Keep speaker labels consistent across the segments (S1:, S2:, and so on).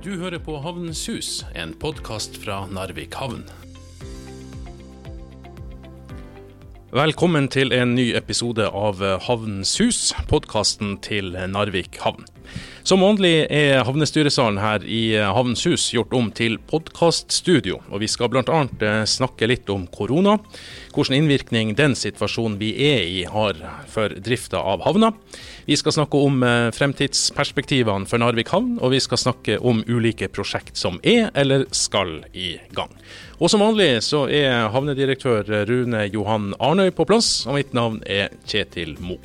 S1: Du hører på Havnens hus, en podkast fra Narvik havn. Velkommen til en ny episode av Havnens hus, podkasten til Narvik havn. Som vanlig er havnestyresalen her i Havnens hus gjort om til podkaststudio, og vi skal bl.a. snakke litt om korona, hvilken innvirkning den situasjonen vi er i har for drifta av havna. Vi skal snakke om eh, fremtidsperspektivene for Narvik havn, og vi skal snakke om ulike prosjekt som er eller skal i gang. Og som vanlig så er havnedirektør Rune Johan Arnøy på plass, og mitt navn er Kjetil Mo.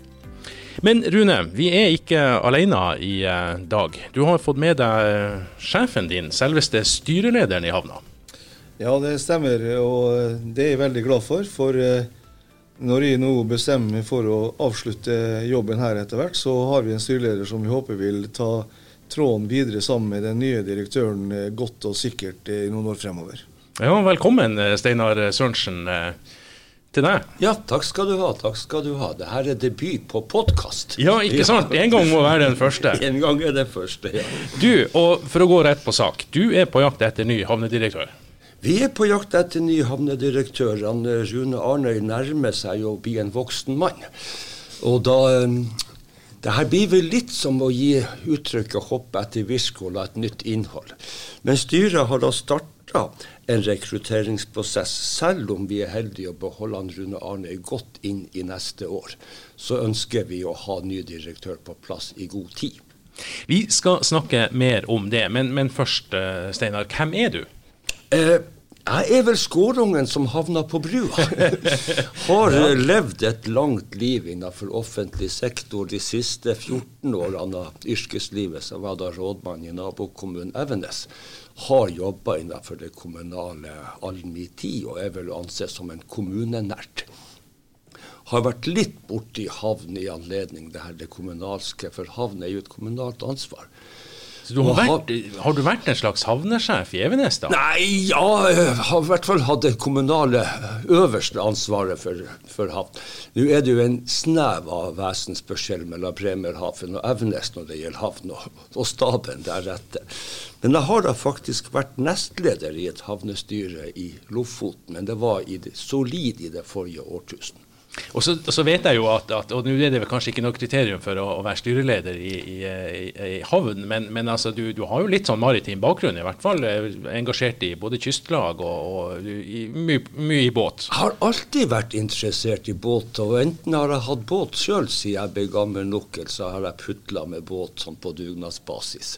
S1: Men Rune, vi er ikke alene i eh, dag. Du har fått med deg eh, sjefen din, selveste styrelederen i havna.
S2: Ja, det stemmer, og det er jeg veldig glad for. For eh, når jeg nå bestemmer meg for å avslutte jobben her etter hvert, så har vi en styreleder som vi håper vil ta tråden videre sammen med den nye direktøren godt og sikkert i noen år fremover.
S1: Ja, velkommen Steinar Sørensen til deg.
S3: Ja, takk skal du ha. takk skal du ha. Det her er debut på podkast.
S1: Ja, ikke sant? En gang må være den første.
S3: en gang er den første, ja.
S1: Du, og for å gå rett på sak. Du er på jakt etter ny havnedirektør.
S3: Vi er på jakt etter ny havnedirektør. Rune Arnøy nærmer seg å bli en voksen mann. Og da um, det her blir vel litt som å gi uttrykket 'hoppe etter Wirkola' et nytt innhold. Men styret har da starta en rekrutteringsprosess, selv om vi er heldige å beholde han Rune Arne godt inn i neste år. Så ønsker vi å ha ny direktør på plass i god tid.
S1: Vi skal snakke mer om det, men, men først, eh, Steinar, hvem er du?
S3: Eh, jeg er vel skårungen som havna på brua. Har ja. levd et langt liv innenfor offentlig sektor de siste 14 årene av yrkeslivet. som var da rådmann i nabokommunen Evenes. Har jobba innenfor det kommunale all min tid, og er vel å anse som en kommunenert. Har vært litt borti havn i anledning det her det kommunalske, for havn er jo et kommunalt ansvar.
S1: Så du har, vært, har, du vært en slags havnesjef i Evenes, da?
S3: Nei, ja, jeg har i hvert fall hatt det kommunale øverste ansvaret for, for havn. Nå er det jo en snev av vesensforskjell mellom Bremerhaven og Evenes når det gjelder havn, og, og staben deretter. Men jeg har da faktisk vært nestleder i et havnestyre i Lofoten, men det var i det, solid i det forrige årtusen.
S1: Og så, så, vet jeg jo at, at og nå er det kanskje ikke noe kriterium for å, å være styreleder i, i, i, i havn, men, men altså, du, du, har jo litt sånn maritim bakgrunn, i hvert fall. Eh, engasjert i både kystlag og, og mye, mye i båt.
S3: Jeg har alltid vært interessert i båt, og enten har jeg hatt båt sjøl siden jeg ble gammel nok, eller så har jeg putla med båt sånn på dugnadsbasis.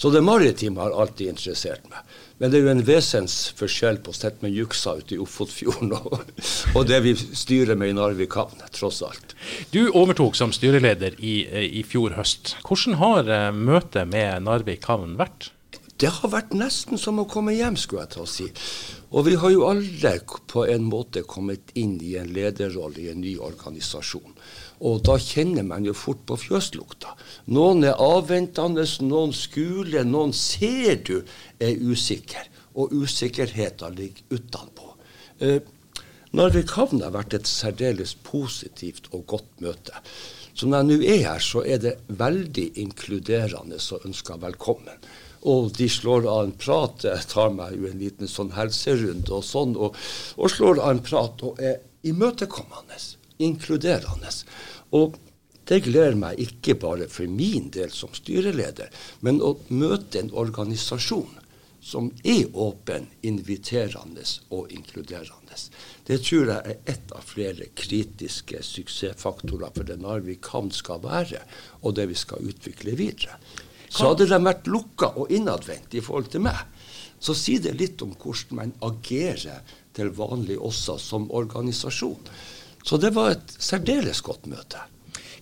S3: Så det maritime har alltid interessert meg. Men det er jo en vesensforskjell på å sitte med juksa ute i Ofotfjorden og, og, det vi styrer med i Narvik havn, tross alt.
S1: Du overtok som styreleder i, i fjor høst. Hvordan har uh, møtet med Narvik havn vært?
S3: Det har vært nesten som å komme hjem, skulle jeg ta å si. Og vi har jo alle på en måte kommet inn i en lederrolle i en ny organisasjon. Og da kjenner man jo fort på fjøslukta. Noen er avventende, noen skuler, noen ser du er usikker. Og usikkerheten ligger utenpå. Eh, Narvik havn har vært et særdeles positivt og godt møte. Så når jeg nå er her, så er det veldig inkluderende og ønsker velkommen. Og de slår av en prat. Jeg tar meg jo en liten sånn helserunde og sånn, og, og slår av en prat og er imøtekommende, inkluderende. Og det gleder meg ikke bare for min del som styreleder, men å møte en organisasjon som er åpen, inviterende og inkluderende. Det tror jeg er ett av flere kritiske suksessfaktorer for det Narvik havn skal være, og det vi skal utvikle videre. Så hadde de vært lukka og innadvendt i forhold til meg, så sier det litt om hvordan man agerer til vanlig også som organisasjon. Så det var et særdeles godt møte.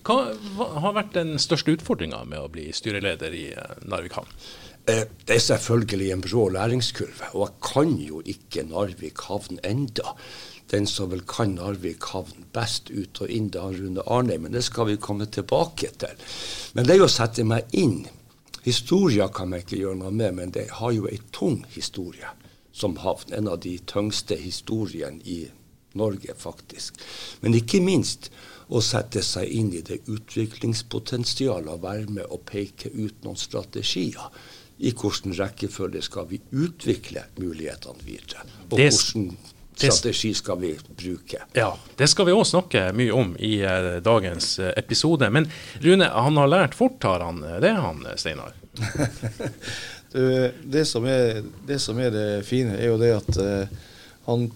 S1: Hva har vært den største utfordringa med å bli styreleder i eh, Narvik havn?
S3: Eh, det er selvfølgelig en brå læringskurve, og jeg kan jo ikke Narvik havn enda. Den som vel kan Narvik havn best ut og inn, det er Rune Arnheim, men det skal vi komme tilbake til. Men det er jo å sette meg inn Historia kan jeg ikke gjøre noe med, men det har jo ei tung historie som havn. En av de tyngste historiene i Norge, faktisk. Men ikke minst å sette seg inn i det utviklingspotensialet og være med og peke ut noen strategier i hvilken rekkefølge skal vi utvikle mulighetene videre. Og
S1: Det-
S3: hvordan strategi skal vi bruke.
S1: Ja, det skal vi òg snakke mye om i eh, dagens eh, episode. Men Rune, han har lært fort, har han eh, det, han eh, Steinar?
S2: Du, det, som er, det som er det fine, er jo det at eh, han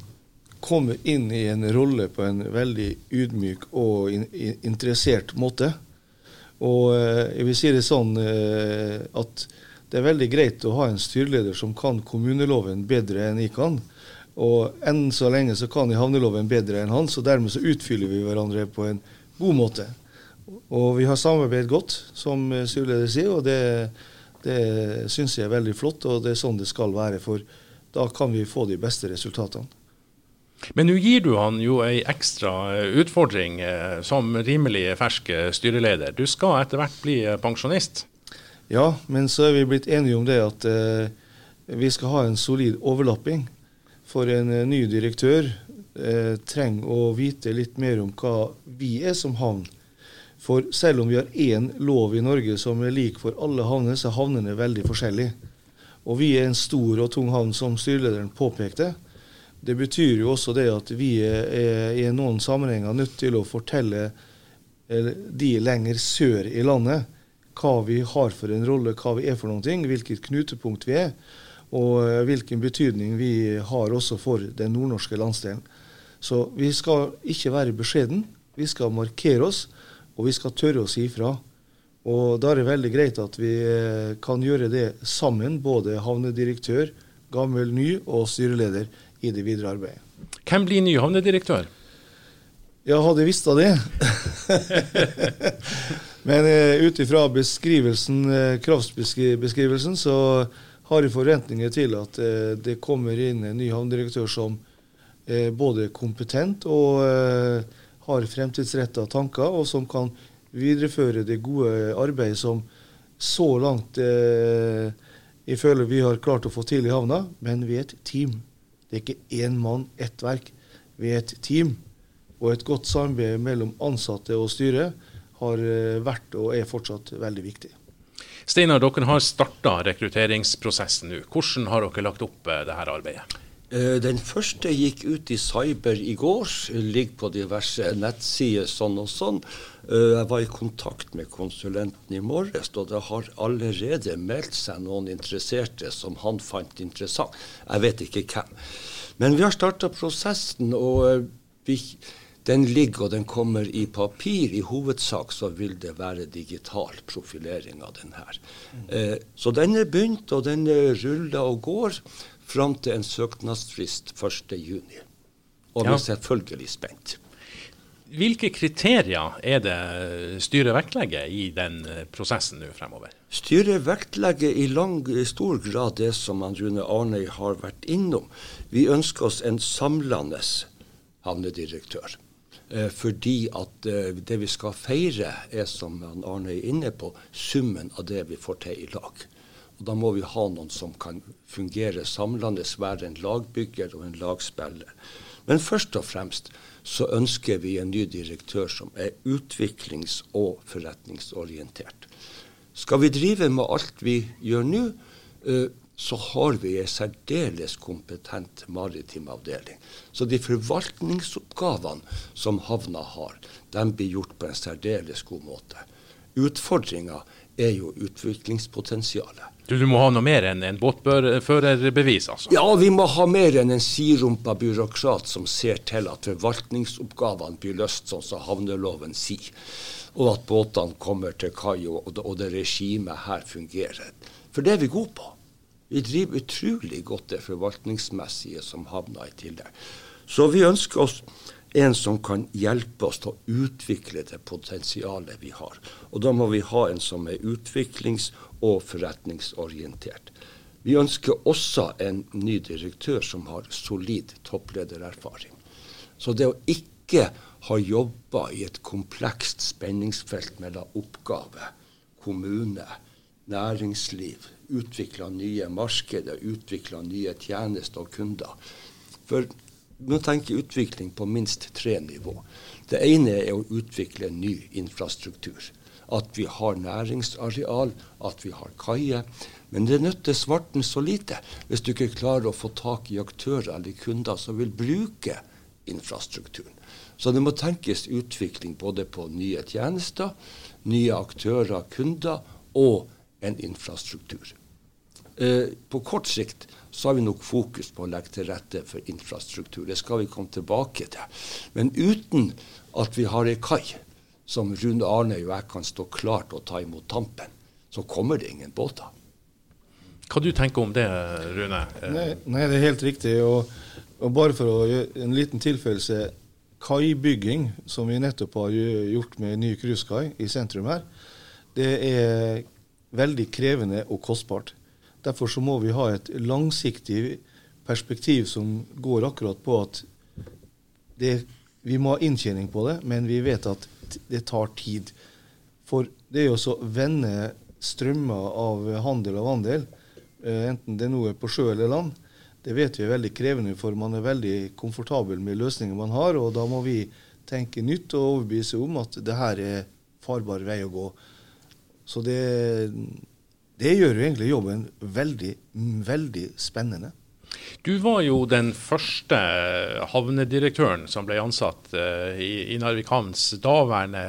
S2: kommer inn i en rolle på en veldig ydmyk og in, in, interessert måte. Og eh, jeg vil si det sånn eh, at det er veldig greit å ha en styreleder som kan kommuneloven bedre enn jeg kan. Og enn så lenge så kan jeg havneloven bedre enn han, så dermed så utfyller vi hverandre på en god måte. Og vi har samarbeidet godt, som eh, styreleder sier, og det, det syns jeg er veldig flott. Og det er sånn det skal være, for da kan vi få de beste resultatene.
S1: Men nå gir du han jo ei ekstra eh, utfordring eh, som rimelig fersk eh, styreleder. Du skal etter hvert bli pensjonist.
S2: Ja, men så er vi blitt enige om det at eh, vi skal ha en solid overlapping. For en ny direktør trenger å vite litt mer om hva vi er som havn. For selv om vi har én lov i Norge som er lik for alle havner, så er havnene veldig forskjellige. Og vi er en stor og tung havn, som styrelederen påpekte. Det betyr jo også det at vi er, i noen sammenhenger nødt til å fortelle eh, de lenger sør i landet hva vi har for en rolle, hva vi er for noen ting, hvilket knutepunkt vi er, og eh, hvilken betydning vi har også for den nordnorske landsdelen. Så vi skal ikke være beskjeden, vi skal markere oss, og vi skal tørre å si ifra. Og da er det veldig greit at vi eh, kan gjøre det sammen, både havnedirektør, gammel, ny og styreleder i det videre arbeidet.
S1: Hvem blir ny havnedirektør?
S2: Ja, hadde jeg visst av det. Men uh, ut ifra beskrivelsen, uh, kravsbeskrivelsen, så har jeg forventninger til at uh, det kommer inn en ny havnedirektør som er både kompetent og uh, har fremtidsretta tanker, og som kan videreføre det gode arbeidet som så langt jeg føler vi har klart å få til i havna. Men vi er et team. Det er ikke én mann, ett verk. Vi er et team. Og et godt samarbeid mellom ansatte og styret har vært og er fortsatt veldig viktig.
S1: Steinar, dere har starta rekrutteringsprosessen nå. Hvordan har dere lagt opp dette arbeidet?
S3: Den første gikk ut i cyber i går. Ligger på diverse nettsider sånn og sånn. Jeg var i kontakt med konsulenten i morges, og det har allerede meldt seg noen interesserte som han fant interessant. Jeg vet ikke hvem. Men vi har starta prosessen, og vi den ligger og den kommer i papir. I hovedsak så vil det være digital profilering av den her. Eh, så den er begynt, og den ruller og går fram til en søknadsfrist 1.6. Og vi er selvfølgelig spent.
S1: Hvilke kriterier er det styret vektlegger i den prosessen nå fremover?
S3: Styret vektlegger i, lang, i stor grad det som Rune Arnøy har vært innom. Vi ønsker oss en samlende havnedirektør. Eh, fordi at eh, det vi skal feire, er som Arne er inne på, summen av det vi får til i lag. Og Da må vi ha noen som kan fungere samlende, være en lagbygger og en lagspiller. Men først og fremst så ønsker vi en ny direktør som er utviklings- og forretningsorientert. Skal vi drive med alt vi gjør nå, eh, så har vi en særdeles kompetent maritim avdeling. Så de forvaltningsoppgavene som havna har, de blir gjort på en særdeles god måte. Utfordringa er jo utviklingspotensialet.
S1: Du, du må ha noe mer enn en båtførerbevis, altså?
S3: Ja, vi må ha mer enn en sidrumpa byråkrat som ser til at forvaltningsoppgavene blir løst sånn som havneloven sier, og at båtene kommer til kai, og det regimet her fungerer. For det er vi gode på. Vi driver utrolig godt det forvaltningsmessige som havna i tillegg. Så vi ønsker oss en som kan hjelpe oss til å utvikle det potensialet vi har. Og da må vi ha en som er utviklings- og forretningsorientert. Vi ønsker også en ny direktør som har solid toppledererfaring. Så det å ikke ha jobba i et komplekst spenningsfelt mellom oppgave, kommune, næringsliv, utvikla nye markeder, utvikla nye tjenester og kunder. For nå tenker jeg utvikling på minst tre nivå. Det ene er å utvikle ny infrastruktur. At vi har næringsareal, at vi har kaier. Men det nytter svarten så lite hvis du ikke klarer å få tak i aktører eller kunder som vil bruke infrastrukturen. Så det må tenkes utvikling både på nye tjenester, nye aktører, kunder og en infrastruktur. Eh, på kort sikt så har vi nok fokus på å legge til rette for infrastruktur. Det skal vi komme tilbake til. Men uten at vi har ei kai som Rune Arne og jeg kan stå klart og ta imot tampen, så kommer det ingen båter.
S1: Hva du tenker om det, Rune?
S2: Nei, nei det er helt riktig. Og, og, bare for å gjøre en liten tilføyelse. Kaibygging, som vi nettopp har gjort med ny cruisekai i sentrum her, det er veldig krevende og kostbart. Derfor så må vi ha et langsiktig perspektiv som går akkurat på at det, vi må ha inntjening på det, men vi vet at det tar tid. For det er jo å vende strømmer av handel og vandel Eh, enten det er noe på sjø eller land, det vet vi er veldig krevende, for man er veldig komfortabel med løsninger man har. og Da må vi tenke nytt og overbevise om at det her er farbar vei å gå. Så det, det gjør jo egentlig jobben veldig, veldig spennende.
S1: Du var jo den første havnedirektøren som ble ansatt uh, i, Narvik havns daværende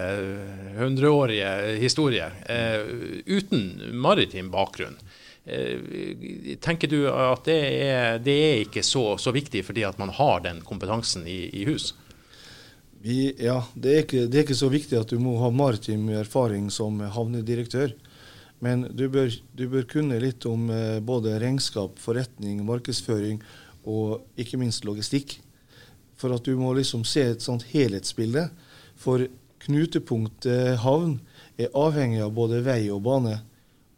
S1: hundreårige historie, uh, uten maritim bakgrunn. Eh, tenker du at det er, det er ikke så, så, viktig fordi at man har den kompetansen i, i hus?
S2: Vi, ja, det er, ikke, det er, ikke, så viktig at du må ha maritim erfaring som havnedirektør. Men du bør, du bør kunne litt om eh, både regnskap, forretning, markedsføring og ikke minst logistikk. For at du må liksom se et sånt helhetsbilde. For knutepunktet havn er avhengig av både vei og bane.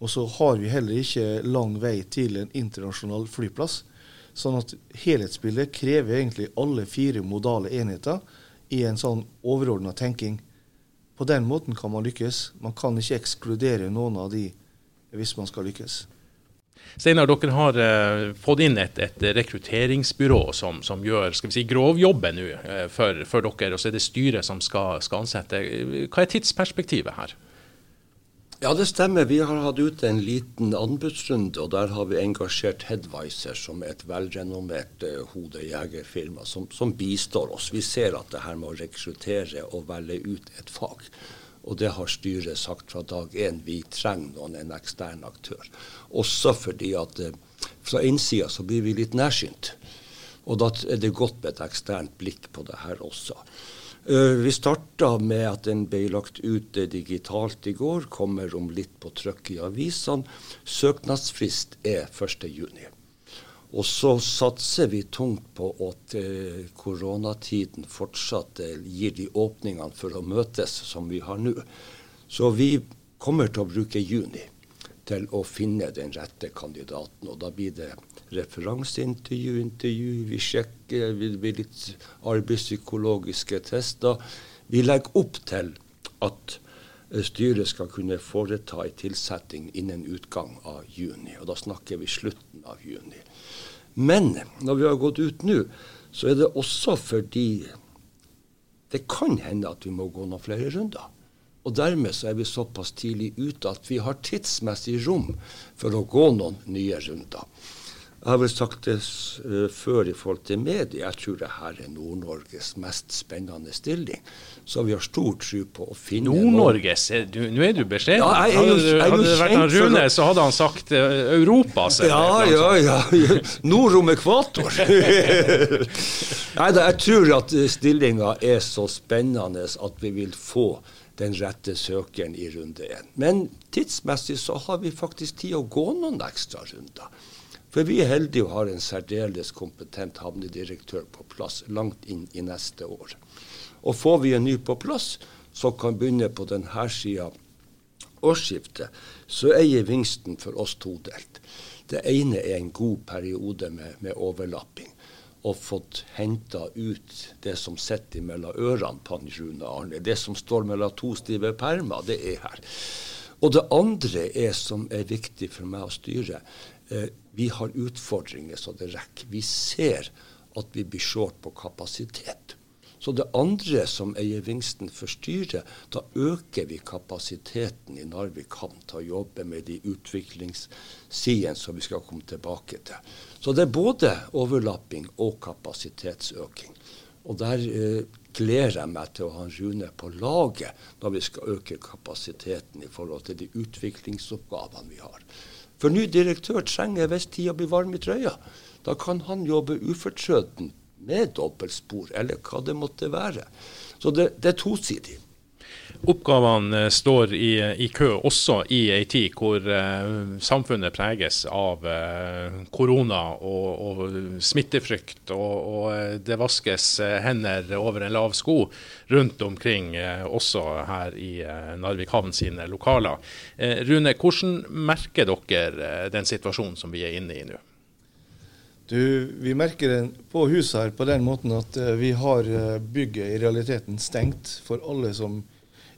S2: Og så har vi heller ikke lang vei til en internasjonal flyplass. Sånn at helhetsbildet krever egentlig alle fire modale enheter i en sånn overordna tenking. På den måten kan man lykkes. Man kan ikke ekskludere noen av de hvis man skal lykkes.
S1: Steinar, dere har uh, fått inn et, et rekrutteringsbyrå som, som, gjør skal vi si, grovjobben nå uh, for, for, dere, og så er det styret som skal, skal ansette. Hva er tidsperspektivet her?
S3: Ja, det stemmer. Vi har hatt ute en liten anbudsrunde, og der har vi engasjert Headwiser, som er et velrenommert uh, hodejegerfirma, som, som, bistår oss. Vi ser at det her med å rekruttere og velge ut et fag. Og det har styret sagt fra dag én. Vi trenger noen, en ekstern aktør. Også fordi at uh, fra innsida så blir vi litt nærsynt. Og da er det godt med et eksternt blikk på det her også. Eh, vi starta med at den ble lagt ut digitalt i går. Kommer om litt på trykk i avisene. Søknadsfrist er 1.6. Og så satser vi tungt på at eh, koronatiden fortsatt eh, gir de åpningene for å møtes som vi har nå. Så vi kommer til å bruke juni til å finne den rette kandidaten. Og da blir det referanseintervju, intervju, vi sjekker, vi, blir litt arbeidspsykologiske tester. Vi legger opp til at eh, styret skal kunne foreta en tilsetting innen utgang av juni. Og da snakker vi slutten av juni. Men når vi har gått ut nå, så er det også fordi det kan hende at vi må gå noen flere runder. Og dermed så er vi såpass tidlig ute at vi har tidsmessig rom for å gå noen nye runder. Jeg har vel sagt det uh, før i forhold til medier. Jeg tror det her er Nord-Norges mest spennende stilling. Så vi har stor tro på å finne
S1: Nord-Norges? Nå er du beskjeden. Ja, hadde, hadde det vært han Rune, så hadde han sagt Europa. Europas.
S3: Ja, ja, ja. Nord om ekvator. Nei da, jeg tror at stillinga er så spennende at vi vil få den rette søkeren i runde én. Men tidsmessig så har vi faktisk tid å gå noen ekstra runder. For vi er heldige og har en særdeles kompetent havnedirektør på plass langt inn i neste år. Og får vi en ny på plass, som kan begynne på denne sida årsskiftet, så er gevinsten for oss todelt. Det ene er en god periode med, med overlapping og fått henta ut det som sitter mellom ørene på Rune Arne. Det som står mellom to stive permer, det er her. Og det andre er, som er viktig for meg å styre, vi har utfordringer så det rekker. Vi ser at vi blir short på kapasitet. Så det andre som eiervingsten forstyrrer, da øker vi kapasiteten i Narvik havn til å jobbe med de utviklingssidene som vi skal komme tilbake til. Så det er både overlapping og kapasitetsøking. Og der eh, gleder jeg meg til å ha Rune på laget når vi skal øke kapasiteten i forhold til de utviklingsoppgavene vi har. For ny direktør trenger hvis tida blir varm i trøya. Da kan han jobbe ufortrødent med dobbeltspor, eller hva det måtte være. Så det, det er tosidig.
S1: Oppgavene eh, står i, i, kø også i ei tid hvor uh, samfunnet preges av uh, korona og, og smittefrykt, og, og, det vaskes hender over en lav sko rundt omkring, uh, også her i Narvik havn sine lokaler. Rune, hvordan merker dere den situasjonen som vi er inne i nå?
S2: Du, Vi merker den på huset her på den måten at vi har bygget i realiteten stengt for alle som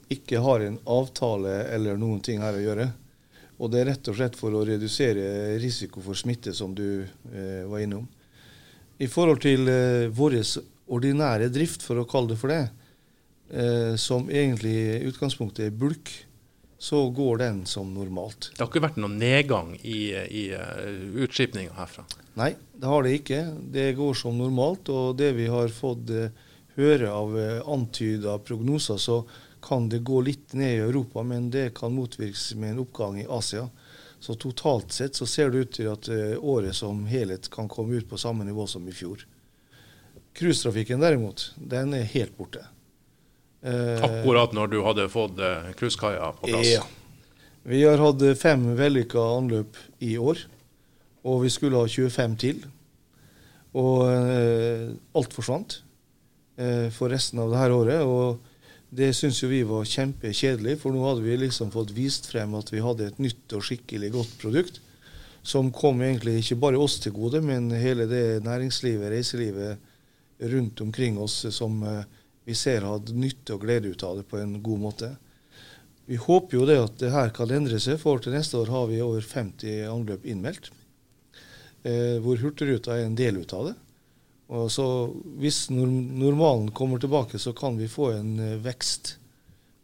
S2: ikke har en avtale eller noen ting her å gjøre. Og det er rett og slett for å redusere risiko for smitte, som du eh, var innom. I forhold til eh, vår ordinære drift, for å kalle det for det, eh, som egentlig i utgangspunktet er bulk, så går den som normalt.
S1: Det har ikke vært noen nedgang i, i uh, utskipninga herfra?
S2: Nei, det har det ikke. Det går som normalt. Og det vi har fått uh, høre av uh, antyda prognoser, så kan det gå litt ned i Europa, men det kan motvirkes med en oppgang i Asia. Så totalt sett så ser det ut til at uh, året som helhet kan komme ut på samme nivå som i fjor. Cruisetrafikken derimot, den er helt borte.
S1: Uh, Akkurat når du hadde fått uh, cruisekaia på plass? Ja.
S2: Vi har hatt fem vellykka anløp i år, og vi skulle ha 25 til. Og alt forsvant for resten av dette året. og det syns jo vi var kjempekjedelig, for nå hadde vi liksom fått vist frem at vi hadde et nytt og skikkelig godt produkt. Som kom egentlig ikke bare oss til gode, men hele det næringslivet, reiselivet rundt omkring oss som eh, vi ser hadde nytte og glede ut av det på en god måte. Vi håper jo det at det her kan endre seg, for til neste år har vi over 50 anløp innmeldt. Eh, hvor Hurtigruta er en del ut av det. Og så Hvis normalen kommer tilbake, så kan vi få en eh, vekst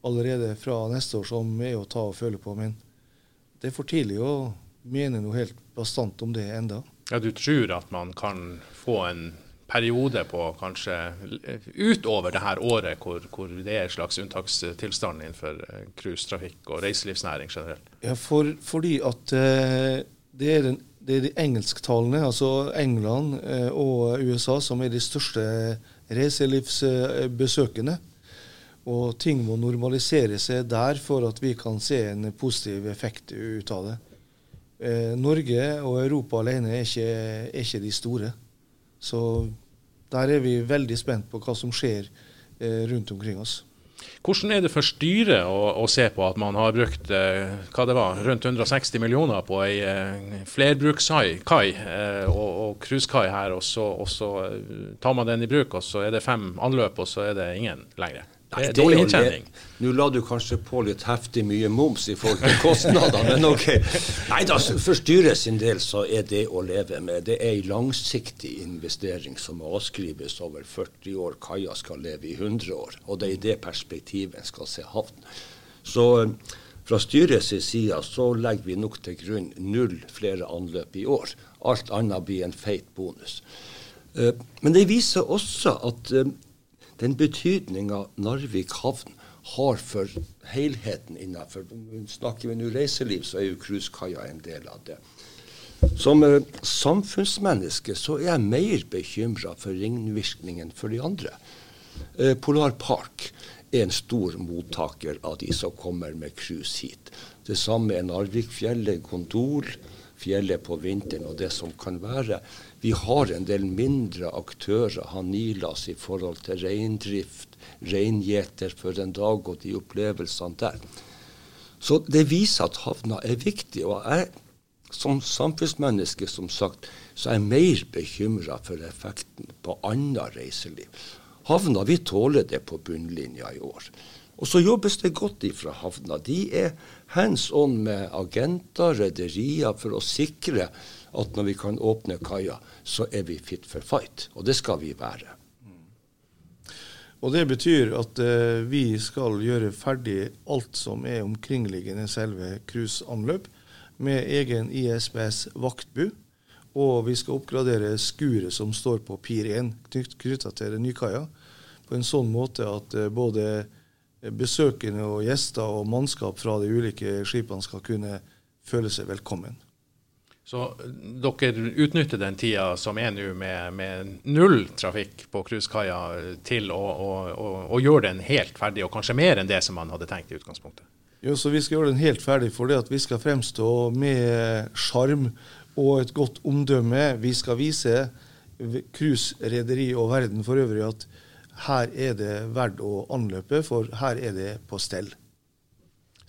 S2: allerede fra neste år som er å ta og føle på. Men det er for tidlig å mene noe helt bastant om det enda.
S1: Ja, Du tror at man kan få en periode på kanskje utover det her året hvor, hvor det er en slags unntakstilstand innenfor eh, cruisetrafikk og reiselivsnæring generelt?
S2: Ja, for, fordi at det er den det er de engelsktalende, altså England eh, og USA, som er de største reiselivsbesøkende. Og ting må normalisere seg der for at vi kan se en positiv effekt ut av det. Eh, Norge og Europa alene er ikke, er ikke, de store. Så der er vi veldig spent på hva som skjer eh, rundt omkring oss.
S1: Hvordan er det for styret å, å, se på at man har brukt eh, hva det var, rundt 160 millioner på ei eh, flerbrukskai eh, og cruisekai her, og så, og så, eh, tar man den i bruk, og så er det fem anløp, og så er det ingen lenger? Det er dårlig inntjening.
S3: Nå la du kanskje på litt heftig mye moms i forhold til kostnader, men OK. Nei da, for styret sin del så er det å leve med. Det er en langsiktig investering som må avskrives over 40 år. Kaia skal leve i 100 år. Og det er i det perspektivet en skal se havn. Så eh, fra styrets side så legger vi nok til grunn null flere anløp i år. Alt annet blir en feit bonus. Eh, men det viser også at eh, den betydninga Narvik havn har for helheten innenfor Snakker vi nå reiseliv, så er jo cruisekaia en del av det. Som uh, samfunnsmenneske så er jeg mer bekymra for ringvirkningen for de andre. Uh, Polar Park er en stor mottaker av de som kommer med cruise hit. Det samme er Narvikfjellet, Kontor, fjellet på vinteren og det som kan være. Vi har en del mindre aktører, Hanilas, i forhold til reindrift, reingjeter for en dag og de opplevelsene der. Så det viser at havna er viktig. Og jeg, som samfunnsmenneske, som sagt, så er jeg mer bekymra for effekten på annet reiseliv. Havna vi tåler det på bunnlinja i år. Og så jobbes det godt ifra havna. De er hands on med agenter, rederier, for å sikre at når vi kan åpne kaia, så er vi fit for fight. Og det skal vi være.
S2: Og Det betyr at eh, vi skal gjøre ferdig alt som er omkringliggende selve cruiseanløp, med egen ISBS vaktbu. Og vi skal oppgradere skuret som står på Pir 1 knytta til Nykaia, på en sånn måte at eh, både besøkende og gjester og mannskap fra de ulike skipene skal kunne føle seg velkommen.
S1: Så dere utnytter den tida som er nå med, med, null trafikk på cruisekaia til å, å, å, å, gjøre den helt ferdig, og kanskje mer enn det som man hadde tenkt i utgangspunktet?
S2: Jo, så Vi skal gjøre den helt ferdig fordi at vi skal fremstå med sjarm og et godt omdømme. Vi skal vise cruiserederi og verden for øvrig at her er det verdt å anløpe, for her er det på stell.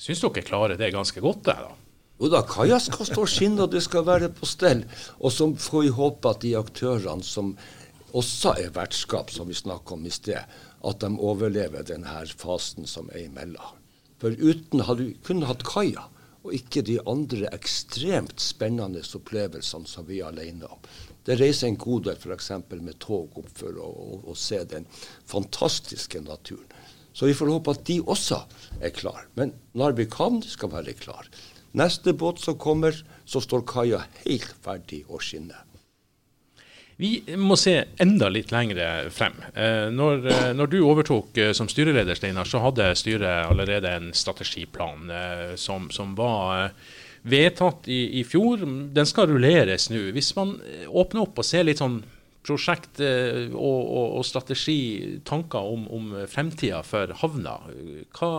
S1: Syns dere klarer det ganske godt, det da?
S3: Jo da, kaia skal stå skinn, og det skal være på stell. Og så får vi håpe at de aktørene som også er vertskap, som vi snakka om i sted, at de overlever denne fasen som er imellom. For uten hadde vi kun hatt kaia, og ikke de andre ekstremt spennende opplevelsene som vi er alene om. Det reiser en god del f.eks. med tog opp for å, å, å, se den fantastiske naturen. Så vi får håpe at de også er klar. Men Narvik havn skal være klar. Neste båt som kommer, så står kaia helt ferdig å skinne.
S1: Vi må se enda litt lengre frem. Eh, når, eh, når, du overtok eh, som styreleder, Steinar, så hadde styret allerede en strategiplan som, som var vedtatt i, i, fjor. Den skal rulleres nå. Hvis man åpner opp og ser litt sånn prosjekt og, og, og strategi, tanker om, om fremtida for havna, hva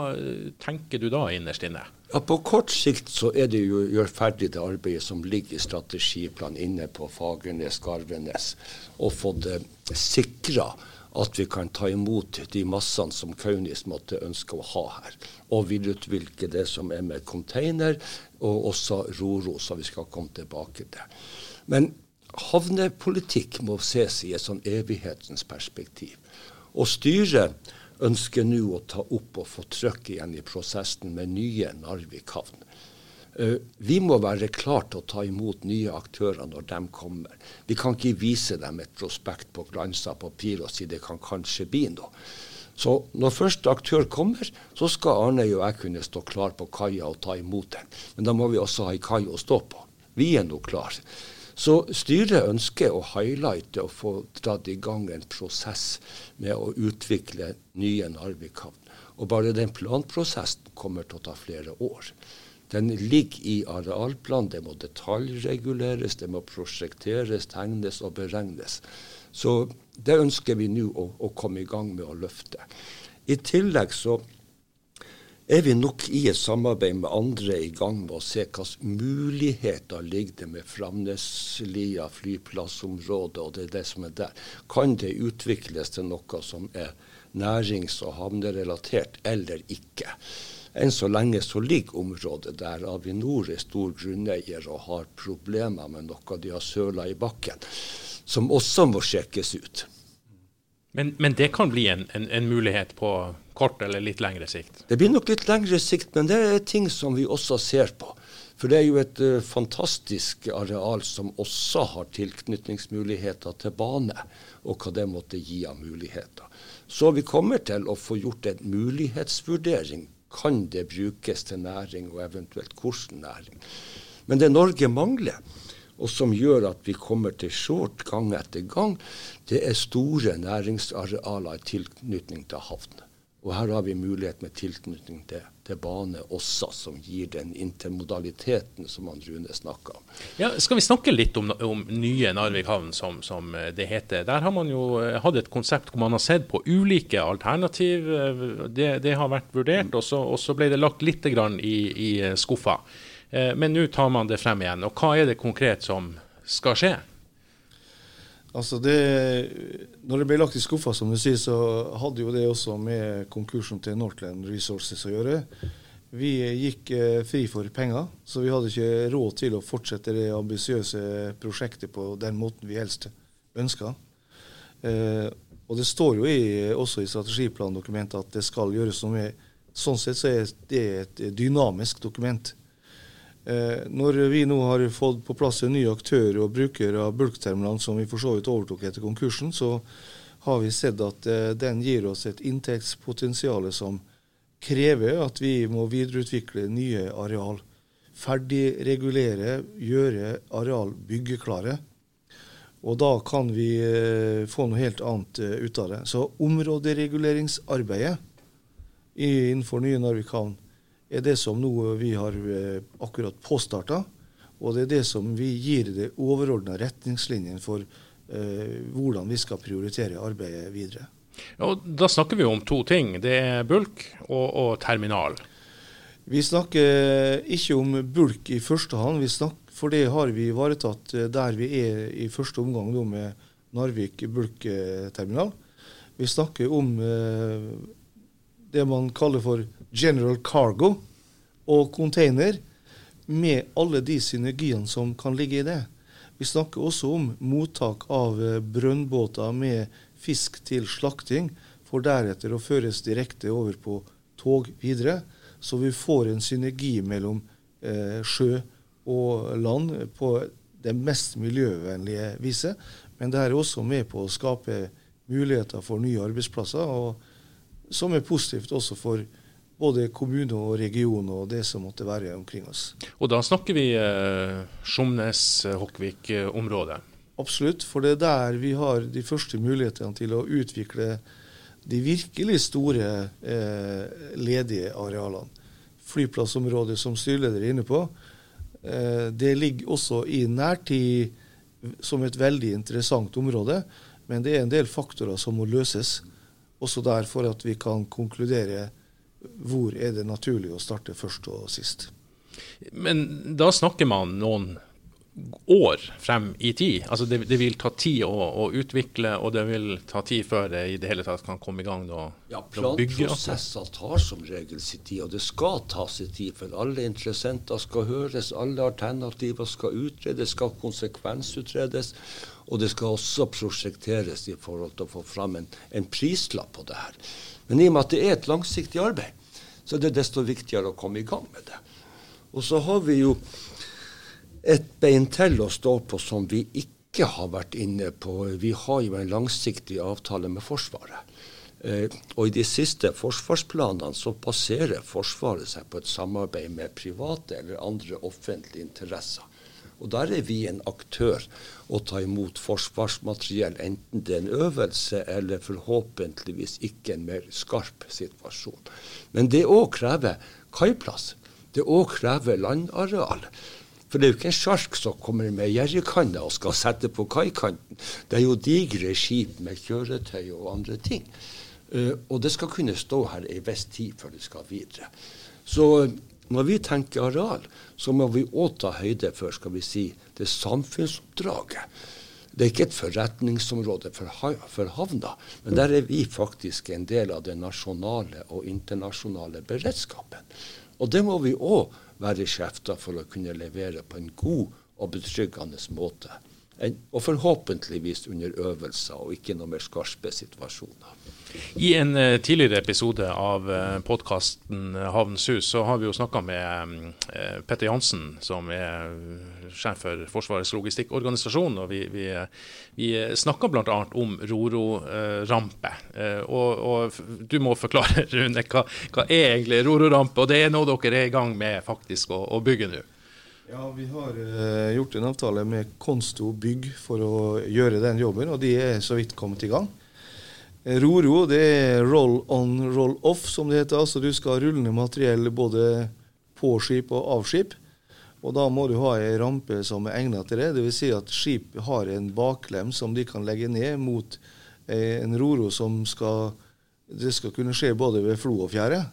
S1: tenker du da innerst inne?
S3: Ja, På kort sikt så er det jo å gjøre ferdig det arbeidet som ligger i strategiplanen inne på Fagernes, Garvenes, og få det sikra at vi kan ta imot de massene som Kaunis måtte ønske å ha her. Og videreutvikle det som er med container, og også Roro, som vi skal komme tilbake til. Men havnepolitikk må ses i et sånn evighetens perspektiv. Og styret ønsker nå å ta opp og få trøkk igjen i prosessen med nye Narvik havn. Uh, vi må være klar til å ta imot nye aktører når de kommer. Vi kan ikke vise dem et prospekt på glansa papir og si det kan kanskje bli noe. Så når første aktør kommer, så skal Arne og jeg kunne stå klar på kaia og ta imot den. Men da må vi også ha ei kai å stå på. Vi er nå klar. Så styret ønsker å highlighte og få dratt i gang en prosess med å utvikle nye Narvik havn. Og bare den planprosessen kommer til å ta flere år. Den ligger i arealplanen. det må detaljreguleres, det må prosjekteres, tegnes og beregnes. Så det ønsker vi nå å, å komme i gang med å løfte. I tillegg så er vi nok i et samarbeid med andre i gang med å se hvilke muligheter ligger det med Framneslia flyplassområde og det er det som er der. Kan det utvikles til noe som er nærings- og havnerelatert, eller ikke? Enn så lenge så ligger området der Avinor er stor grunneier og har problemer med noe de har søla i bakken, som også må sjekkes ut.
S1: Men, men, det kan bli en, en, en, mulighet på kort eller litt lengre sikt?
S3: Det blir nok litt lengre sikt, men det er ting som vi også ser på. For det er jo et uh, fantastisk areal som også har tilknytningsmuligheter til bane, og hva det måtte gi av muligheter. Så vi kommer til å få gjort en mulighetsvurdering. Kan det brukes til næring, og eventuelt hvilken næring? Men det Norge mangler, og som gjør at vi kommer til short gang etter gang, det er store næringsarealer i tilknytning til havn. Og her har vi mulighet med tilknytning til, til, bane også, som gir den intermodaliteten som han Rune snakka om.
S1: Ja, skal vi snakke litt om, om nye Narvik havn, som, som, det heter. Der har man jo eh, hatt et konsept hvor man har sett på ulike alternativ. Det, det har vært vurdert, og så, og så ble det lagt litt i, i skuffa. Eh, men nå tar man det frem igjen. Og hva er det konkret som skal skje?
S2: Altså det, når det ble lagt i skuffa, som du sier, så hadde jo det også med konkursen til Northland Resources å gjøre. Vi gikk eh, fri for penger, så vi hadde ikke råd til å fortsette det ambisiøse prosjektet på den måten vi helst ønska. Eh, og det står jo i, også i strategiplandokumentet at det skal gjøres noe med Sånn sett så er det et dynamisk dokument. Eh, når vi nå har fått på plass en ny aktør og bruker av bulkterminalen, som vi for så vidt overtok etter konkursen, så har vi sett at eh, den gir oss et inntektspotensial som krever at vi må videreutvikle nye areal. Ferdigregulere, gjøre areal byggeklare. Og da kan vi eh, få noe helt annet ut av det. Så områdereguleringsarbeidet innenfor nye Narvik havn er det som nå vi har eh, akkurat påstarta. Og det er det som vi gir det overordna retningslinjen for eh, hvordan vi skal prioritere arbeidet videre.
S1: Og da snakker vi om to ting. Det er bulk og, og terminal.
S2: Vi snakker ikke om bulk i første hånd, for det har vi ivaretatt eh, der vi er i første omgang med Narvik bulkterminal. Vi snakker om eh, det man kaller for general cargo og container, med alle de synergiene som kan ligge i det. Vi snakker også om mottak av eh, brønnbåter med fisk til slakting, for deretter å føres direkte over på tog videre. Så vi får en synergi mellom eh, sjø og land på det mest miljøvennlige viset. Men det er også med på å skape muligheter for nye arbeidsplasser, som er positivt også for både kommune og region og det som måtte være omkring oss.
S1: Og da snakker vi eh, Skjomnes-Hokkvik-området?
S2: Absolutt, for det er der vi har de første mulighetene til å utvikle de virkelig store eh, ledige arealene. Flyplassområdet som styreleder er inne på, eh, det ligger også i nærtid som et veldig interessant område. Men det er en del faktorer som må løses, også der for at vi kan konkludere hvor er det naturlig å starte først og sist.
S1: Men da snakker man noen år frem i tid. Altså det, det vil ta tid å, å, utvikle, og det vil ta tid før det i det hele tatt kan komme i gang
S3: å, ja, Planprosesser tar som regel sin tid, og det skal ta sin tid. For alle interessenter skal høres, alle alternativer skal utredes, skal konsekvensutredes. Og det skal også prosjekteres i forhold til å få fram en, en prislapp på det her. Men i og med at det er et langsiktig arbeid, så er det desto viktigere å komme i gang med det. Og så har vi jo et bein til å stå på som vi ikke har vært inne på. Vi har jo en langsiktig avtale med Forsvaret. Eh, og i de siste forsvarsplanene så baserer Forsvaret seg på et samarbeid med private eller andre offentlige interesser. Og der er vi en aktør å ta imot forsvarsmateriell, enten det er en øvelse eller forhåpentligvis ikke en mer skarp situasjon. Men det òg krever kaiplass. Det òg krever landareal. For det er jo ikke en sjark som kommer med jerrykanne og skal sette på kaikanten. Det er jo digre skip med kjøretøy og andre ting. Uh, og det skal kunne stå her ei viss tid før det skal videre. Så når vi tenker areal, så må vi òg ta høyde for skal vi si, det samfunnsoppdraget. Det er ikke et forretningsområde for, havna, men der er vi faktisk en del av den nasjonale og internasjonale beredskapen. Og det må vi òg være skjefta for å kunne levere på en god og betryggende måte. Og forhåpentligvis under øvelser og ikke noe mer skarpe situasjoner.
S1: I en uh, tidligere episode av eh, podkasten uh, Havnens hus så har vi jo snakka med uh, Petter Jansen, som er sjef for Forsvarets logistikkorganisasjon. og Vi, vi, vi snakka bl.a. om Roro-rampe. Og, og, du må forklare, Rune, hva, hva er egentlig Roro-rampe? Og det er noe dere er i gang med faktisk å, å bygge nå?
S2: Ja, Vi har uh, gjort en avtale med Konsto Bygg for å gjøre den jobben, og de er så vidt kommet i gang. Roro det er roll on, roll off, som det heter. Altså Du skal rulle ned materiell både på skip og av skip. Og da må du ha ei rampe som er egnet til det. Dvs. Si at skip har en baklem som de kan legge ned mot eh, en roro som skal Det skal kunne skje både ved flo og fjære.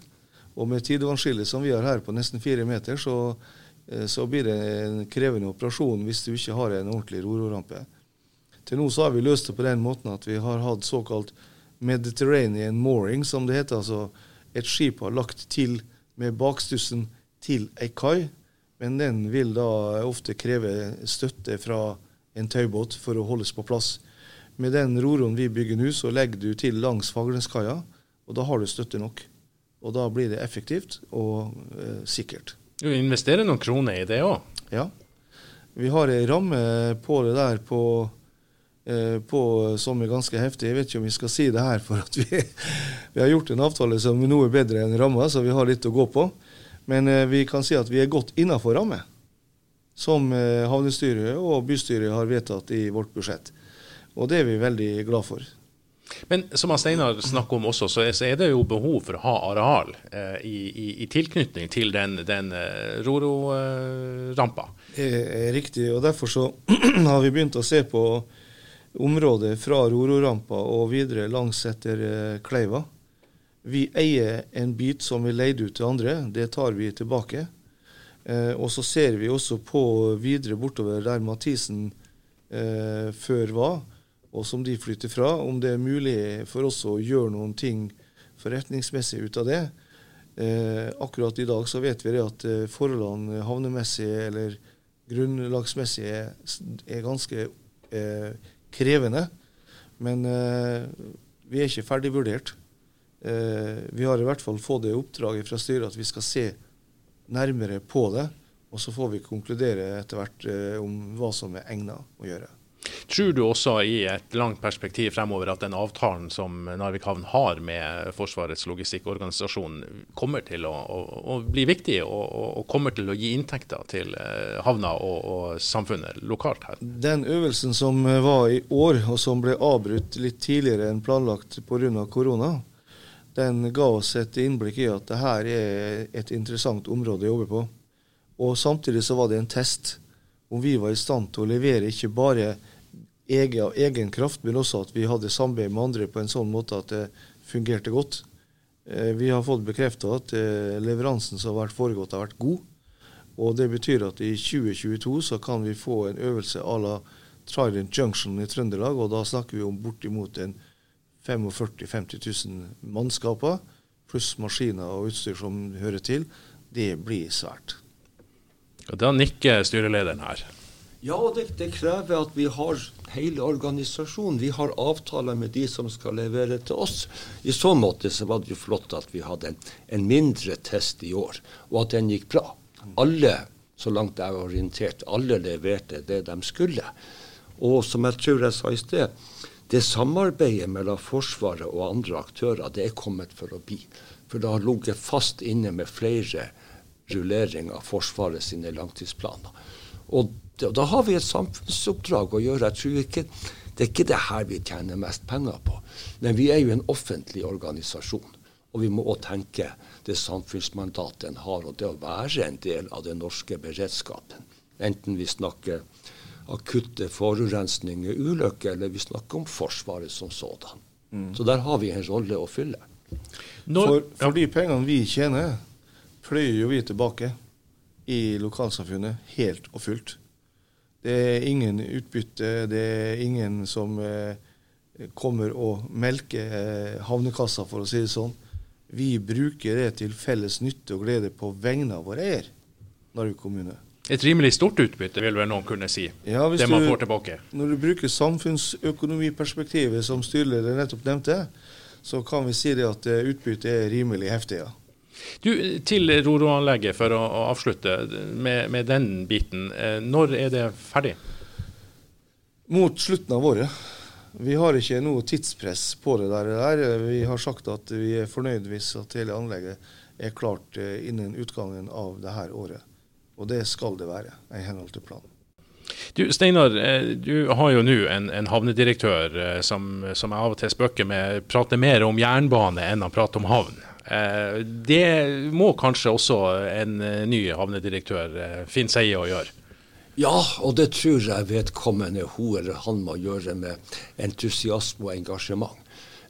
S2: Og med tidevannsskillet som vi har her på nesten fire meter, så, eh, så blir det en krevende operasjon hvis du ikke har en ordentlig rororampe. Til nå så har vi løst det på den måten at vi har hatt såkalt Mediterranean mooring, som det heter. Altså et skip har lagt til med bakstussen til ei kai, men den vil da ofte kreve støtte fra en tøybåt for å holdes på plass. Med den roroen vi bygger nå, så legger du til langs Fagerneskaia, og da har du støtte nok. Og da blir det effektivt og eh, sikkert.
S1: Du investerer noen kroner i det òg?
S2: Ja. Vi har ei ramme på det der på eh, på, som er ganske heftig. Jeg vet ikke om vi skal si det her, for at vi, vi har gjort en avtale som er noe bedre enn ramma, så vi har litt å gå på. Men eh, vi kan si at vi er godt innafor ramme, som eh, havnestyret og bystyret har vedtatt i vårt budsjett. Og det er vi veldig glad for.
S1: Men som Steinar snakker om også, så er det jo behov for å ha areal eh, i, i, i, tilknytning til den, den eh, Roro-rampa.
S2: Eh, riktig, og derfor så har vi begynt å se på området fra Roro-rampa og videre langs etter eh, Kleiva. Vi eier en bit som vi leide ut til andre, det tar vi tilbake. Eh, og så ser vi også på videre bortover der Mathisen eh, før var og som de flytter fra, om det er mulig for oss å gjøre noen ting forretningsmessig ut av det. Eh, akkurat i dag så vet vi at eh, forholdene havnemessig eller grunnlagsmessig er, er ganske eh, krevende. Men eh, vi er ikke ferdig vurdert. Eh, vi har i hvert fall fått det oppdraget fra styret at vi skal se nærmere på det. Og så får vi konkludere etter hvert eh, om hva som er egnet å gjøre.
S1: Tror du også i et langt perspektiv fremover at den avtalen som Narvik havn har med Forsvarets logistikkorganisasjon kommer til å, å, å bli viktig og, og, kommer til å gi inntekter til eh, havna og, og, samfunnet lokalt her?
S2: Den øvelsen som var i år, og som ble avbrutt litt tidligere enn planlagt pga. korona, den ga oss et innblikk i at dette er et interessant område å jobbe på. Og samtidig så var det en test om vi var i stand til å levere ikke bare egen, egen kraft, men også at vi hadde samarbeid med andre på en sånn måte at det fungerte godt. Eh, vi har fått bekrefta at eh, leveransen som har vært foregått, har vært god. Og Det betyr at i 2022 så kan vi få en øvelse à la Trident Junction i Trøndelag. og Da snakker vi om bortimot en 45 000-50 000 mannskaper, pluss maskiner og utstyr som hører til. Det blir svært.
S1: Da nikker styrelederen her.
S3: Ja, det, det, krever at vi har hele organisasjonen. Vi har avtaler med de som skal levere til oss. I så måte så var det jo flott at vi hadde en, en mindre test i år, og at den gikk bra. Alle, så langt jeg er orientert, alle leverte det de skulle. Og som jeg tror jeg sa i sted, det samarbeidet mellom Forsvaret og andre aktører, det er kommet for å bli. For det har ligget fast inne med flere rulleringer av Forsvaret sine langtidsplaner. Og da har vi et samfunnsoppdrag å gjøre. Jeg tror ikke, Det er ikke det her vi tjener mest penger på. Men vi er jo en offentlig organisasjon. Og vi må òg tenke det samfunnsmandatet en har, og det å være en del av den norske beredskapen. Enten vi snakker akutte forurensninger, ulykker, eller vi snakker om Forsvaret som sådan. Mm. Så der har vi en rolle å fylle.
S2: Når, for, for de pengene vi tjener, pløyer jo vi tilbake i lokalsamfunnet helt og fullt. Det er ingen utbytte, det er ingen som eh, kommer og melker eh, havnekassa, for å si det sånn. Vi bruker det til felles nytte og glede på vegne av vår eier, Narvik kommune.
S1: Et rimelig stort utbytte, vil vel noen kunne si. Ja, det man du, får tilbake.
S2: Når du bruker samfunnsøkonomiperspektivet, som styreleder nettopp nevnte, så kan vi si det at eh, utbyttet er rimelig heftig. ja.
S1: Du, Til Roro-anlegget, for å, å avslutte med, med, den biten. Eh, når er det ferdig?
S2: Mot slutten av året. Vi har ikke noe tidspress på det der. Vi har sagt at vi er fornøyd hvis at hele anlegget er klart eh, innen utgangen av dette året. Og det skal det være, i henhold til planen.
S1: Du Steinar, eh, du har jo nå en, en, havnedirektør som, som jeg av og til spøker med prater mer om jernbane enn han prater om havn. Eh, det må kanskje også en eh, ny havnedirektør eh, finne seg i å gjøre?
S3: Ja, og det tror jeg vedkommende hun eller han må gjøre med entusiasme og engasjement.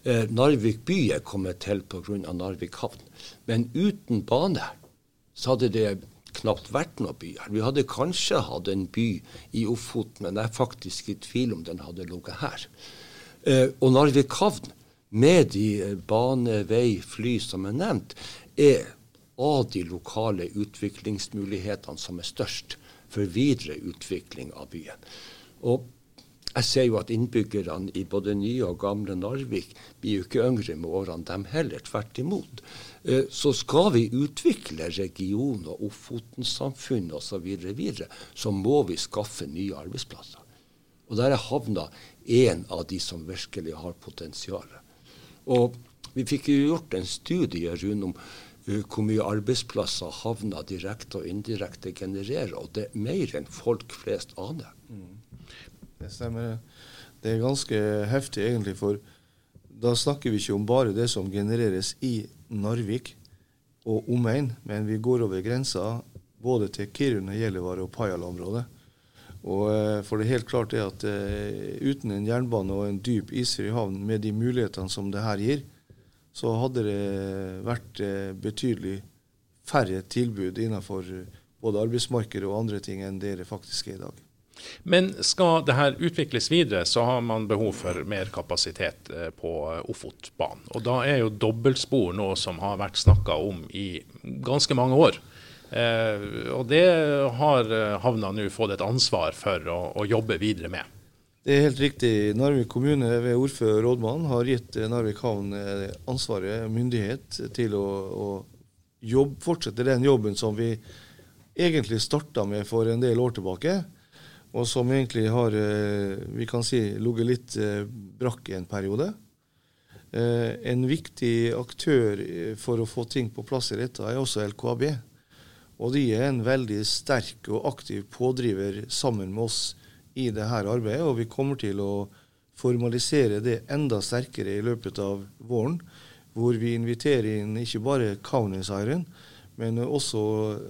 S3: Narvik by er kommet til pga. Narvik havn. Men uten bane så hadde det knapt vært noe by her. Vi hadde kanskje hatt en by i Ofoten, men jeg er faktisk i tvil om den hadde ligget her. og Narvik havn med de bane, vei, fly som er nevnt, er av de lokale utviklingsmulighetene som er størst for videre utvikling av byen. Og jeg ser jo at innbyggerne i både nye og gamle Narvik blir jo ikke yngre med årene, dem heller. Tvert imot. Eh, så skal vi utvikle regionen og Ofoten-samfunnet osv., så, videre, så må vi skaffe nye arbeidsplasser. Og der er havna en av de som virkelig har potensial. Og vi fikk jo gjort en studie rundt om uh, hvor mye arbeidsplasser havna direkte og indirekte genererer, og det er mer enn folk flest aner. Mm.
S2: Det stemmer. Det er ganske heftig egentlig, for da snakker vi ikke om bare det som genereres i Narvik og omegn, men vi går over grensa både til Kiruna, Gjellivare og Pajala-området. Og eh, for det er helt klart det at uh, uten en jernbane og en dyp isfri havn med de mulighetene som det her gir, så hadde det vært uh, betydelig færre tilbud innenfor både arbeidsmarkedet og andre ting enn det det faktisk er i dag.
S1: Men skal det her utvikles videre, så har man behov for mer kapasitet på Ofotbanen. Og da er jo dobbeltspor noe som har vært snakka om i ganske mange år. Eh, og det har eh, havna nå fått et ansvar for å, å, jobbe videre med.
S2: Det er helt riktig. Narvik kommune ved ordfører og rådmann har gitt eh, Narvik havn ansvaret, og myndighet, til å, å jobbe, fortsette den jobben som vi egentlig starta med for en del år tilbake. Og som egentlig har vi kan si, ligget litt brakk i en periode. En viktig aktør for å få ting på plass i dette er også LKAB. Og de er en veldig sterk og aktiv pådriver sammen med oss i dette arbeidet. Og vi kommer til å formalisere det enda sterkere i løpet av våren. Hvor vi inviterer inn ikke bare Kaunis Iron, men også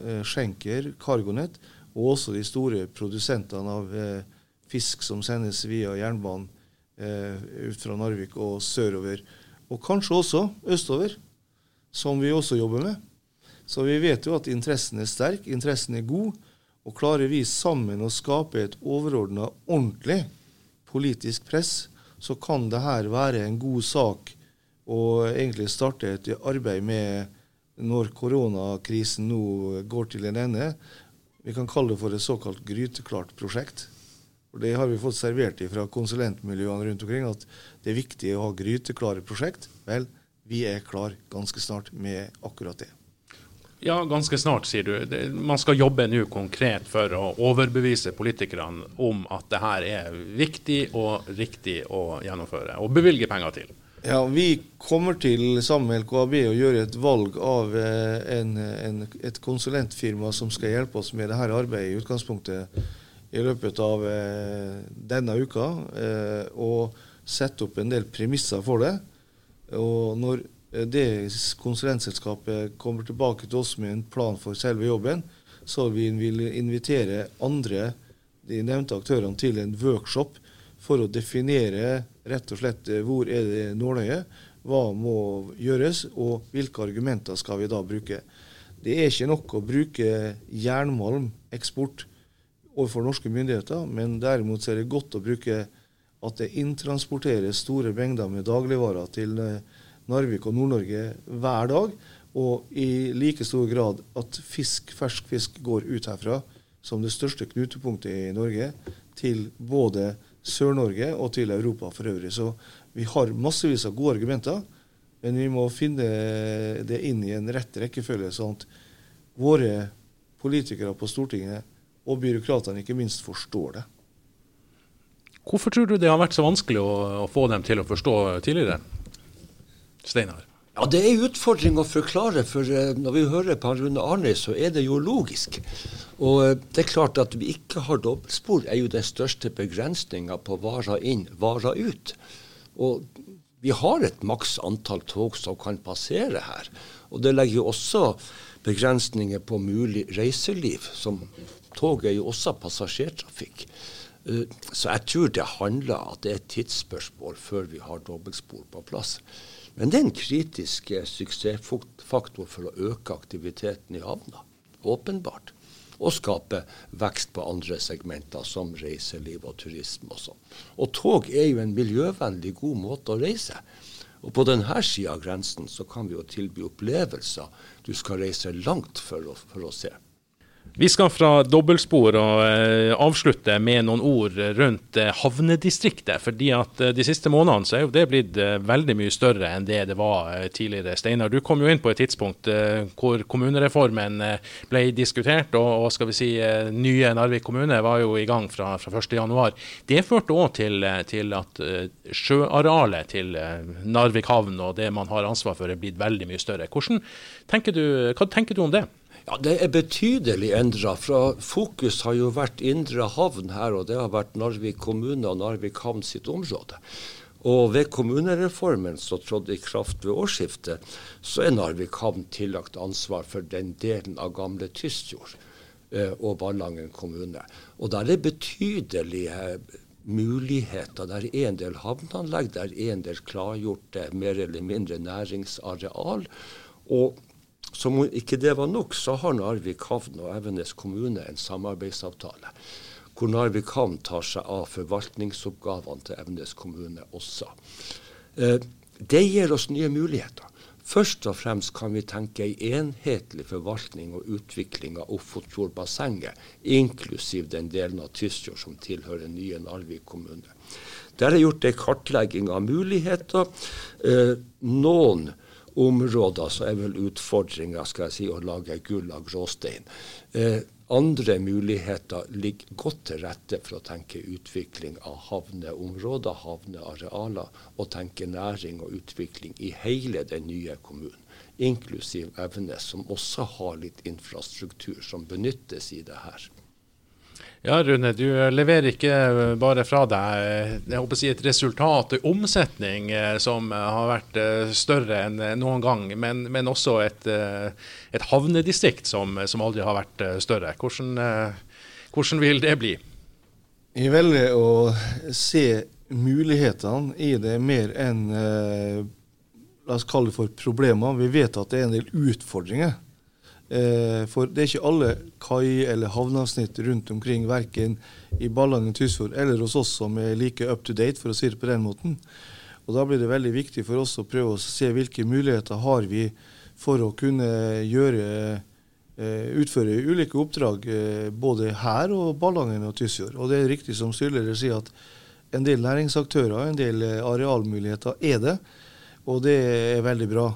S2: eh, Schenker, Cargonet, og også de store produsentene av eh, fisk som sendes via jernbanen eh, ut fra Narvik og sørover. Og kanskje også østover, som vi også jobber med. Så vi vet jo at interessen er sterk, interessen er god. Og klarer vi sammen å skape et overordna, ordentlig politisk press, så kan det her være en god sak å egentlig starte et arbeid med når koronakrisen nå går til en ende. Vi kan kalle det for et såkalt gryteklart prosjekt. Og Det har vi fått servert fra konsulentmiljøene rundt omkring, at det er viktig å ha gryteklare prosjekt. Vel, vi er klar ganske snart med akkurat det.
S1: Ja, ganske snart, sier du. Man skal jobbe nå konkret for å overbevise politikerne om at det her er viktig og riktig å gjennomføre, og bevilge penger til.
S2: Ja, Vi kommer til sammen med LKAB å gjøre et valg av eh, en, en, et konsulentfirma som skal hjelpe oss med dette arbeidet i utgangspunktet i løpet av eh, denne uka. Eh, og sette opp en del premisser for det. Og når det konsulentselskapet kommer tilbake til oss med en plan for selve jobben, så vi vil invitere andre de nevnte aktørene til en workshop for å definere rett og slett eh, hvor er det nåløyet, hva må gjøres, og hvilke argumenter skal vi da bruke. Det er ikke nok å bruke jernmalmeksport overfor norske myndigheter, men derimot er det godt å bruke at det inntransporteres store mengder med dagligvarer til eh, Narvik og Nord-Norge hver dag. Og i like stor grad at fisk, fersk fisk går ut herfra som det største knutepunktet i Norge, til både Sør-Norge og til Europa for øvrig. Så vi har massevis av gode argumenter, men vi må finne det inn i en rett rekkefølge, sånn at våre politikere på Stortinget og byråkratene ikke minst forstår det.
S1: Hvorfor tror du det har vært så vanskelig å, få dem til å forstå tidligere? Steinar?
S3: Ja, Det er utfordring å forklare, for uh, når vi hører på Rune Arne, så er det jo logisk. Og uh, det er klart at vi ikke har dobbeltspor, er jo den største begrensninga på varer inn, varer ut. Og vi har et maks antall tog som kan passere her. Og det legger jo også begrensninger på mulig reiseliv. som Tog er jo også passasjertrafikk. Uh, så jeg tror det handler at det er et tidsspørsmål før vi har dobbeltspor på plass. Men det er en kritisk eh, suksessfaktor for å øke aktiviteten i havna. Åpenbart. Og skape vekst på andre segmenter, som reiseliv og turisme og sånn. Og tog er jo en miljøvennlig, god måte å reise. Og på denne sida av grensen så kan vi jo tilby opplevelser du skal reise langt for å, for å se.
S1: Vi skal fra dobbeltspor og eh, avslutte med noen ord rundt eh, havnedistriktet. fordi at eh, De siste månedene så er jo det blitt veldig mye større enn det det var tidligere. Steinar, du kom jo inn på et tidspunkt hvor kommunereformen ble diskutert. Og, og skal vi si nye Narvik kommune var jo i gang fra, fra 1.1. Det førte òg til, til, at sjøarealet til Narvik havn og det man har ansvar for, er blitt veldig mye større. Tenker du, hva tenker du om det?
S3: Ja, Det er betydelig endra. Fokus har jo vært indre havn her, og det har vært Narvik kommune og Narvik havn sitt område. Og ved kommunereformen som trådte i kraft ved årsskiftet, så er Narvik havn tillagt ansvar for den delen av gamle Tysfjord eh, og Ballangen kommune. Og der er betydelige muligheter. Der er en del havneanlegg, der er en del klargjorte mer eller mindre næringsareal. Og som om ikke det var nok, så har Narvik havn og Evenes kommune en samarbeidsavtale. Hvor Narvik havn tar seg av forvaltningsoppgavene til Evenes kommune også. Eh, det gir oss nye muligheter. Først og fremst kan vi tenke ei enhetlig forvaltning og utvikling av Ofotfjordbassenget, inklusiv den delen av Tysfjord som tilhører nye Narvik kommune. Der er gjort ei kartlegging av muligheter. Eh, noen områder så er vel utfordringa si, å lage gull av gråstein. Eh, andre muligheter ligger godt til rette for å tenke utvikling av havneområder, havnearealer, og tenke næring og utvikling i hele den nye kommunen. Inklusiv Evenes, som også har litt infrastruktur som benyttes i det her.
S1: Ja, Rune, du leverer ikke bare fra deg jeg håper å si et resultat, en omsetning eh, som har vært eh, større enn noen gang, men, men også et, eh, et havnedistrikt som, som, aldri har vært større. Hvordan, hvordan vil det bli?
S2: Jeg velger å se mulighetene i det mer enn la oss kalle det for problemer. Vi vet at det er en del utfordringer. Eh, for det er ikke alle kai- eller havneavsnitt rundt omkring, verken i Ballangen, Tysfjord eller hos oss, som er like up to date, for å si det på den måten. Og Da blir det veldig viktig for oss å prøve å se hvilke muligheter har vi for å kunne gjøre eh, utføre ulike oppdrag eh, både her og Ballangen og Tysfjord. Og det er riktig som styreleder sier at en del næringsaktører, en del arealmuligheter er det, og det er veldig bra.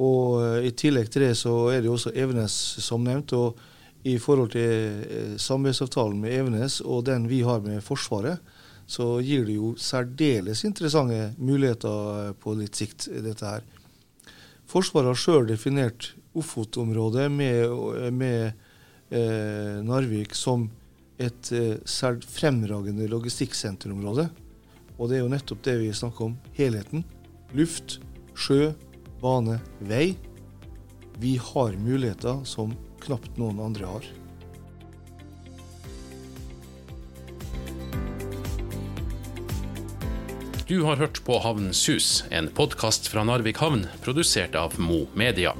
S2: Og eh, I tillegg til det så er det også Evenes som nevnt. og I forhold til eh, samarbeidsavtalen med Evenes og den vi har med Forsvaret, så gir det jo særdeles interessante muligheter eh, på litt sikt, dette her. Forsvaret har sjøl definert Ofot-området med, med eh, Narvik som et eh, fremragende logistikksenterområde. Og det er jo nettopp det vi snakker om. Helheten. Luft, sjø, bane, vei. Vi har muligheter som knapt noen andre har.
S1: Du har hørt på Havnens hus, en podkast fra Narvik havn, produsert av Mo Media.